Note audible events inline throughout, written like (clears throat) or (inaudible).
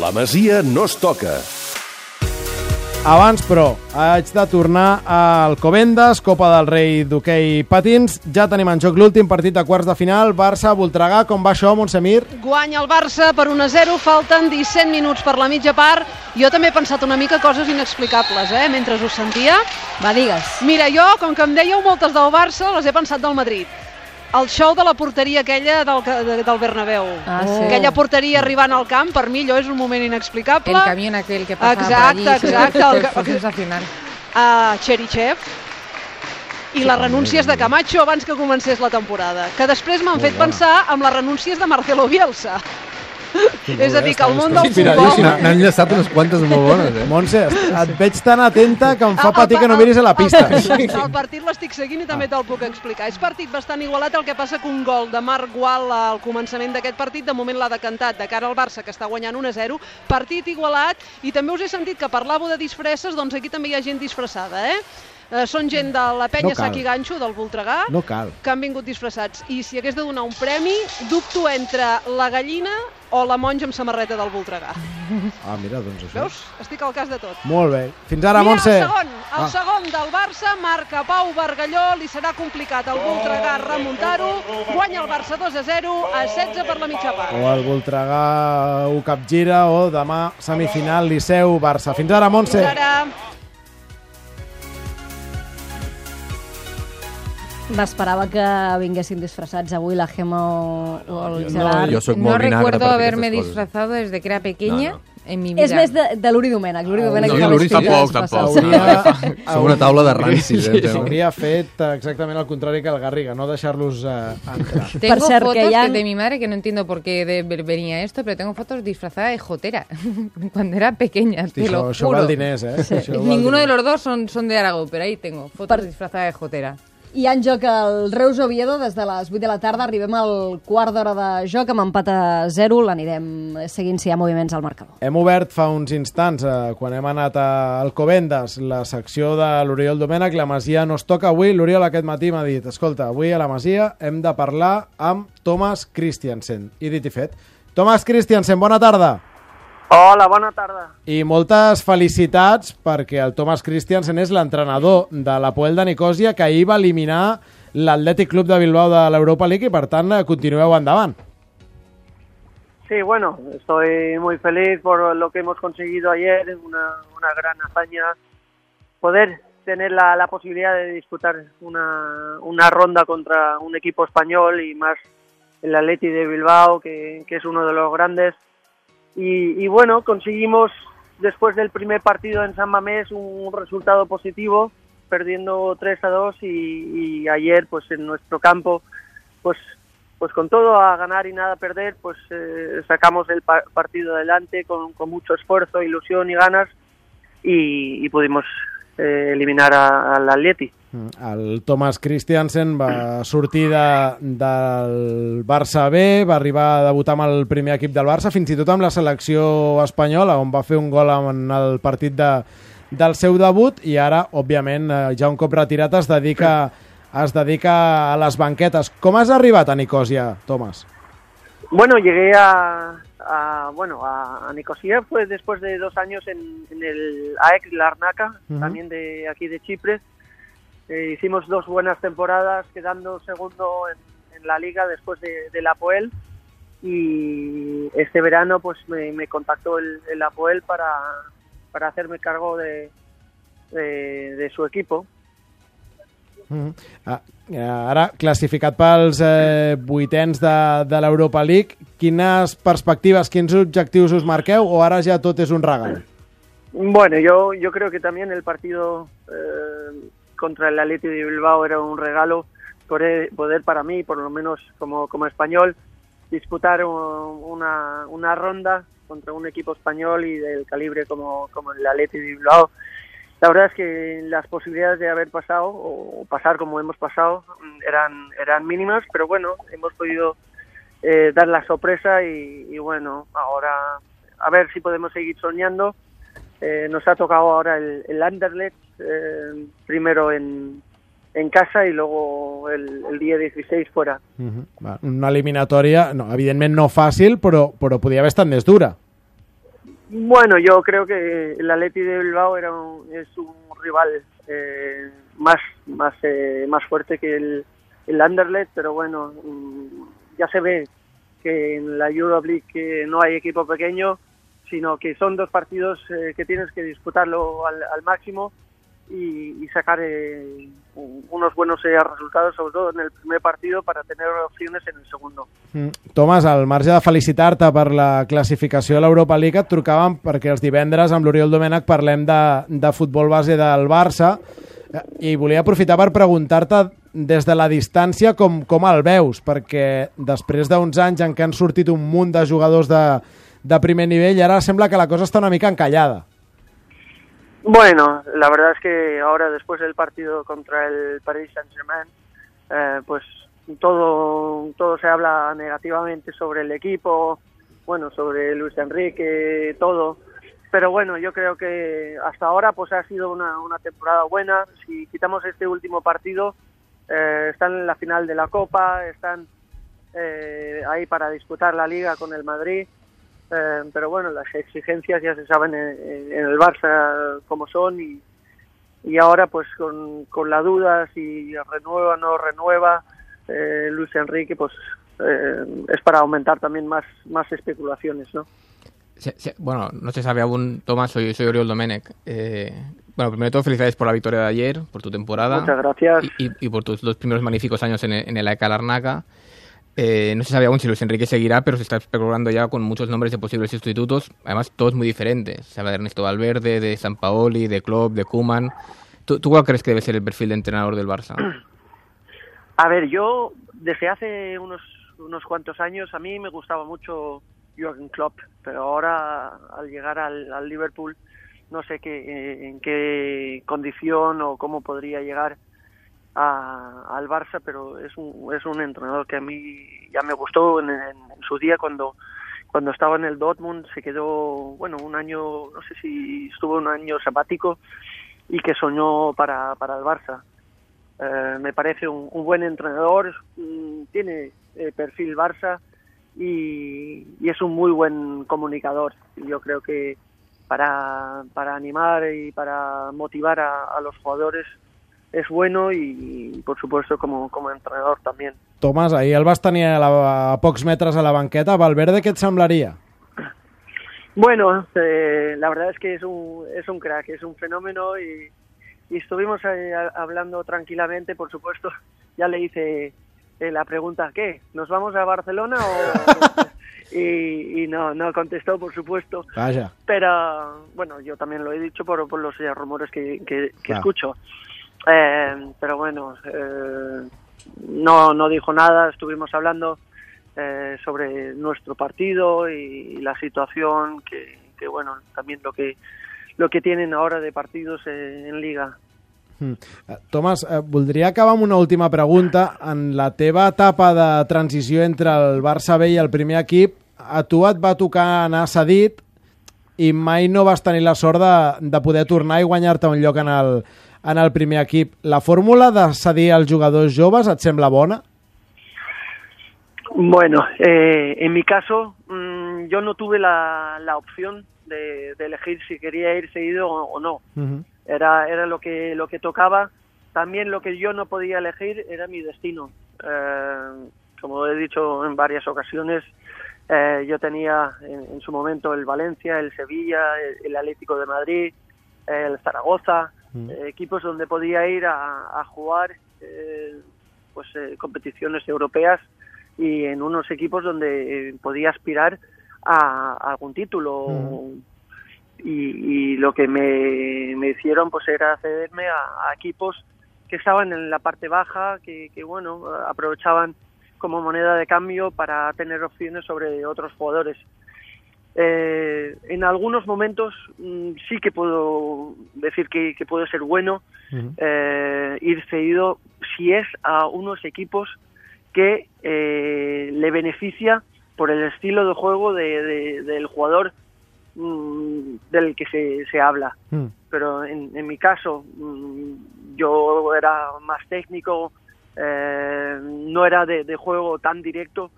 La Masia no es toca. Abans, però, haig de tornar al Covendes, Copa del Rei d'hoquei patins. Ja tenim en joc l'últim partit de quarts de final. Barça-Voltregà, com va això, Montsemir? Guanya el Barça per 1 a 0, falten 17 minuts per la mitja part. Jo també he pensat una mica coses inexplicables, eh, mentre us sentia. Va, digues. Mira, jo, com que em dèieu moltes del Barça, les he pensat del Madrid. El show de la porteria aquella del, de- del Bernabéu. Ah, sí. Aquella porteria arribant al camp, per mi allò és un moment inexplicable. El camión aquel que pasa Exacte, por allí. exacte, el (laughs) ca- Fue sensacional. a (laughs) Cherichev i les renúncies de Camacho abans que comencés la temporada, que després m'han fet pensar amb les renúncies de Marcelo Bielsa. (laughs) És a dir, que el món del futbol... N'ha- N'han llançat unes quantes molt bones, eh? Montse, et veig tan atenta que em fa El- patir que no miris a la pista. El, el partit l'estic seguint i també te'l puc explicar. És partit bastant igualat, el que passa que un gol de Marc Gual al començament d'aquest partit de moment l'ha decantat de cara al Barça, que està guanyant 1-0. Partit igualat, i també us he sentit que parlàveu de disfresses, doncs aquí també hi ha gent disfressada, eh? Eh, són gent de la penya No cal. Sac i Ganxo, del Voltregà, No cal. que han vingut disfressats. I si hagués de donar un premi, dubto entre la gallina o la monja amb samarreta del Voltregà. Ah, mira, doncs això. Veus? Estic al cas de tot. Molt bé. Fins ara, Mira, Montse. el segon, el Ah. segon del Barça, marca Pau Bargalló, li serà complicat al Voltregà remuntar-ho, guanya el Barça 2 a 0, a 16 per la mitja part. O el Voltregà ho capgira o demà semifinal Liceu-Barça. Fins ara, Montse. Fins ara. M'esperava que vinguessin disfressats avui la Gemma o, o el No, Gerard. jo sóc No molt vinagre recuerdo haberme disfrazado desde que era pequeña No, en mi vida. És més de, de l'Uri Domènec. L'Uri Domènec no, fa l'Uri tampoc, tampoc. Hauria, (laughs) Som una taula de rancis, eh? Teo? hauria fet eh, exactament el contrari que el Garriga, no deixar-los eh, entrar. Tengo Per cert, que fotos hi ha- de mi madre que no entiendo por qué de- venía esto, pero tengo fotos disfrazada de jotera (laughs) cuando era pequeña, Hosti, te lo això, això juro. val diners, eh? Això val Ninguno de diners. los dos son, son de Aragó, pero ahí tengo fotos Per- disfrazada de jotera. Hi ha en joc el Reus Oviedo des de les 8 de la tarda. Arribem al quart d'hora de joc amb empat a 0. L'anirem seguint si hi ha moviments al marcador. Hem obert fa uns instants, eh, quan hem anat a Alcobendas, la secció de l'Oriol Domènech. La Masia no es toca avui. L'Oriol aquest matí m'ha dit, escolta, avui a la Masia hem de parlar amb Thomas Christiansen. I dit i fet. Thomas Christiansen, bona tarda. Hola, bona tarda. I moltes felicitats perquè el Thomas Christiansen és l'entrenador de la Poel de Nicosia que ahir va eliminar l'Atlètic Club de Bilbao de l'Europa League i per tant continueu endavant. Sí, bueno, estoy muy feliz por lo que hemos conseguido ayer, una, una gran hazaña poder tener la, la posibilidad de disputar una, una ronda contra un equipo español y más el Atleti de Bilbao, que, que es uno de los grandes. Y, y bueno, conseguimos después del primer partido en San Mamés un resultado positivo, perdiendo 3 a 2 y, ayer pues en nuestro campo pues pues con todo a ganar y nada a perder, pues eh, sacamos el pa- partido adelante con, con mucho esfuerzo, ilusión y ganas y, y pudimos eh, eliminar a- al Atleti. El Thomas Christiansen va sortir de, del Barça B, va arribar a debutar amb el primer equip del Barça, fins i tot amb la selecció espanyola, on va fer un gol en el partit de, del seu debut, i ara, òbviament, eh, ja un cop retirat es dedica, es dedica a les banquetes. Com has arribat a Nicosia, Thomas? Bueno, llegué a, a, bueno a, a Nicosia fue después de dos años en, en el AEK Larnaca, Ujú. también de aquí de Chipre. Eh, hicimos dos buenas temporadas, quedando segundo en, en la liga después de, del Apoel. Y este verano pues me, me contactó el, el Apoel para, para hacerme cargo de, de, de su equipo. Mm. Ah, eh, ara, classificat pels eh, vuitens de, de l'Europa League, quines perspectives, quins objectius us marqueu o ara ja tot és un regal? Bueno, yo, yo creo que también el partido eh, contra el Atleti de Bilbao era un regalo poder, poder para mí, por lo menos como, como español, disputar un- una, una ronda contra un equipo español y del calibre como, como el Atleti de Bilbao. La verdad es que las posibilidades de haber pasado o pasar como hemos pasado eran, eran mínimas, pero bueno, hemos podido eh, dar la sorpresa y, y bueno, ahora a ver si podemos seguir soñando. Eh, nos ha tocado ahora el, el Anderlecht, eh, primero en, en casa y luego el, el día 16 fuera. Uh -huh. Una eliminatòria, no, evidentment no fàcil, però, però podia haver estat més dura. Bueno, yo creo que el Atleti de Bilbao era un- es un rival eh, más más eh, más fuerte que el, el Anderlecht, pero bueno, mm, ya se ve que en la Europa League que no hay equipo pequeño, sino que son dos partidos eh, que tienes que disputarlo al, al máximo y, y sacar eh, unos buenos eh, resultados, sobre todo en el primer partido, para tener opciones en el segundo. Mm. Tomàs, al marge de felicitar-te per la classificació a l'Europa League, et trucàvem perquè els divendres amb l'Oriol Domènech parlem de, de futbol base del Barça eh, i volia aprofitar per preguntar-te des de la distància com, com el veus, perquè després d'uns anys en què han sortit un munt de jugadors de, de primer nivell, ara sembla que la cosa està una mica encallada. Bueno, la verdad es que ahora después del partido contra el Paris Saint-Germain, eh, pues todo, todo se habla negativamente sobre el equipo, bueno, sobre Luis Enrique, todo. Pero bueno, yo creo que hasta ahora pues ha sido una, una temporada buena. Si quitamos este último partido, eh, están en la final de la Copa, están eh, ahí para disputar la Liga con el Madrid. Eh, pero bueno, las exigencias ya se saben en, en el Barça cómo son y, y ahora pues con, con la duda si renueva o no renueva eh, Luis Enrique pues eh, es para aumentar también más, más especulaciones, ¿no? Se- se- bueno, no se sabe aún, Tomás, soy, soy Oriol Domenech. Eh, bueno, primero de todo, felicidades por la victoria de ayer, por tu temporada. Muchas gracias. Y, y- y por tus dos primeros magníficos años en el, en el AEK Larnaca. Eh, no se sabe aún si Luis Enrique seguirá, pero se está especulando ya con muchos nombres de posibles sustitutos, además todos muy diferentes. Se habla de Ernesto Valverde, de San Paoli, de Klopp, de Kuman. ¿Tú, ¿Tú cuál crees que debe ser el perfil de entrenador del Barça? (clears throat) A ver, yo desde hace unos, unos cuantos años a mí me gustaba mucho Jürgen Klopp, pero ahora al llegar al, al Liverpool no sé qué, eh, en qué condición o cómo podría llegar a- al Barça, pero es un, es un entrenador que a mí ya me gustó en, su día cuando cuando estaba en el Dortmund se quedó bueno un año no sé si estuvo un año sabático y que soñó para, para el Barça Eh, me parece un, un buen entrenador, tiene eh, perfil Barça y, es un muy buen comunicador. Yo creo que para, para animar y para motivar a los jugadores es bueno y, y, por supuesto como, como entrenador también. Tomàs, ahir el vas tenir a, la, a pocs metres a la banqueta. Valverde, què et semblaria? Bueno, eh, la verdad es que es un, es un crack, es un fenómeno y, y estuvimos eh, hablando tranquilamente, por supuesto. (laughs) Ya le hice eh, la pregunta, ¿qué? ¿Nos vamos a Barcelona o...? (laughs) y, y no, no contestó, por supuesto. Pero bueno, yo también lo he dicho por, por los eh, rumores que, que- que Claro. escucho. Eh, pero bueno, eh, no, no dijo nada, estuvimos hablando eh, sobre nuestro partido y, la situación que, que, bueno, también lo que lo que tienen ahora de partidos eh, en liga. Mm. Eh, Tomàs, eh, voldria acabar amb una última pregunta. En la teva etapa de transició entre el Barça B i el primer equip, a tu et va tocar anar cedit i mai no vas tenir la sort de, de poder tornar i guanyar-te un lloc en el, en el primer equip. La fórmula de cedir als jugadors joves et sembla bona? Bueno, eh, en mi caso, mm, yo no tuve la, la opción de, de elegir si quería ir seguido o, o no. Era, era lo que lo que tocaba. También lo que yo no podía elegir era mi destino. Eh, como he dicho en varias ocasiones, eh, yo tenía en, en su momento el Valencia, el Sevilla, el, el Atlético de Madrid, el Zaragoza, eh, equipos donde podía ir a, a jugar eh, pues eh, competiciones europeas y en unos equipos donde eh, podía aspirar a, a algún título. Y, y lo que me, me hicieron pues era cederme a, a equipos que estaban en la parte baja que, que bueno aprovechaban como moneda de cambio para tener opciones sobre otros jugadores eh, en algunos momentos mm, sí que puedo decir que, que puede ser bueno eh, ir cedido si es a unos equipos que eh, le beneficia por el estilo de juego de- de- del jugador mm, del que se, se habla. Pero en, en mi caso, mm, yo era más técnico, eh, no era de, de juego tan directo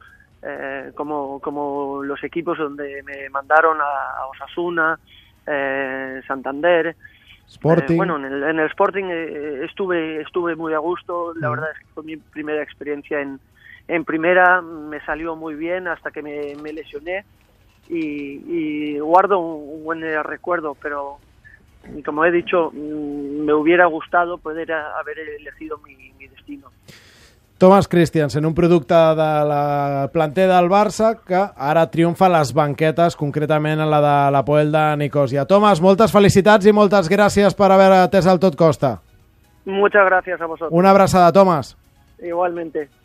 eh, como, como los equipos donde me mandaron a, Osasuna, eh, Santander. Sporting. Eh, bueno, en el, en el Sporting eh, estuve, estuve muy a gusto. La verdad es que fue mi primera experiencia en, en primera. Me salió muy bien hasta que me, me lesioné. Y, y guardo un, un buen recuerdo, pero como he dicho, mm, me hubiera gustado poder haber elegido mi. Thomas Christiansen, un producte de la planter del Barça que ara triomfa a les banquetes, concretament a la de la Poel de Nicosia. Thomas, moltes felicitats i moltes gràcies per haver atès el tot costa. Muchas gracias a vosotros. Una abraçada, Thomas. Igualmente.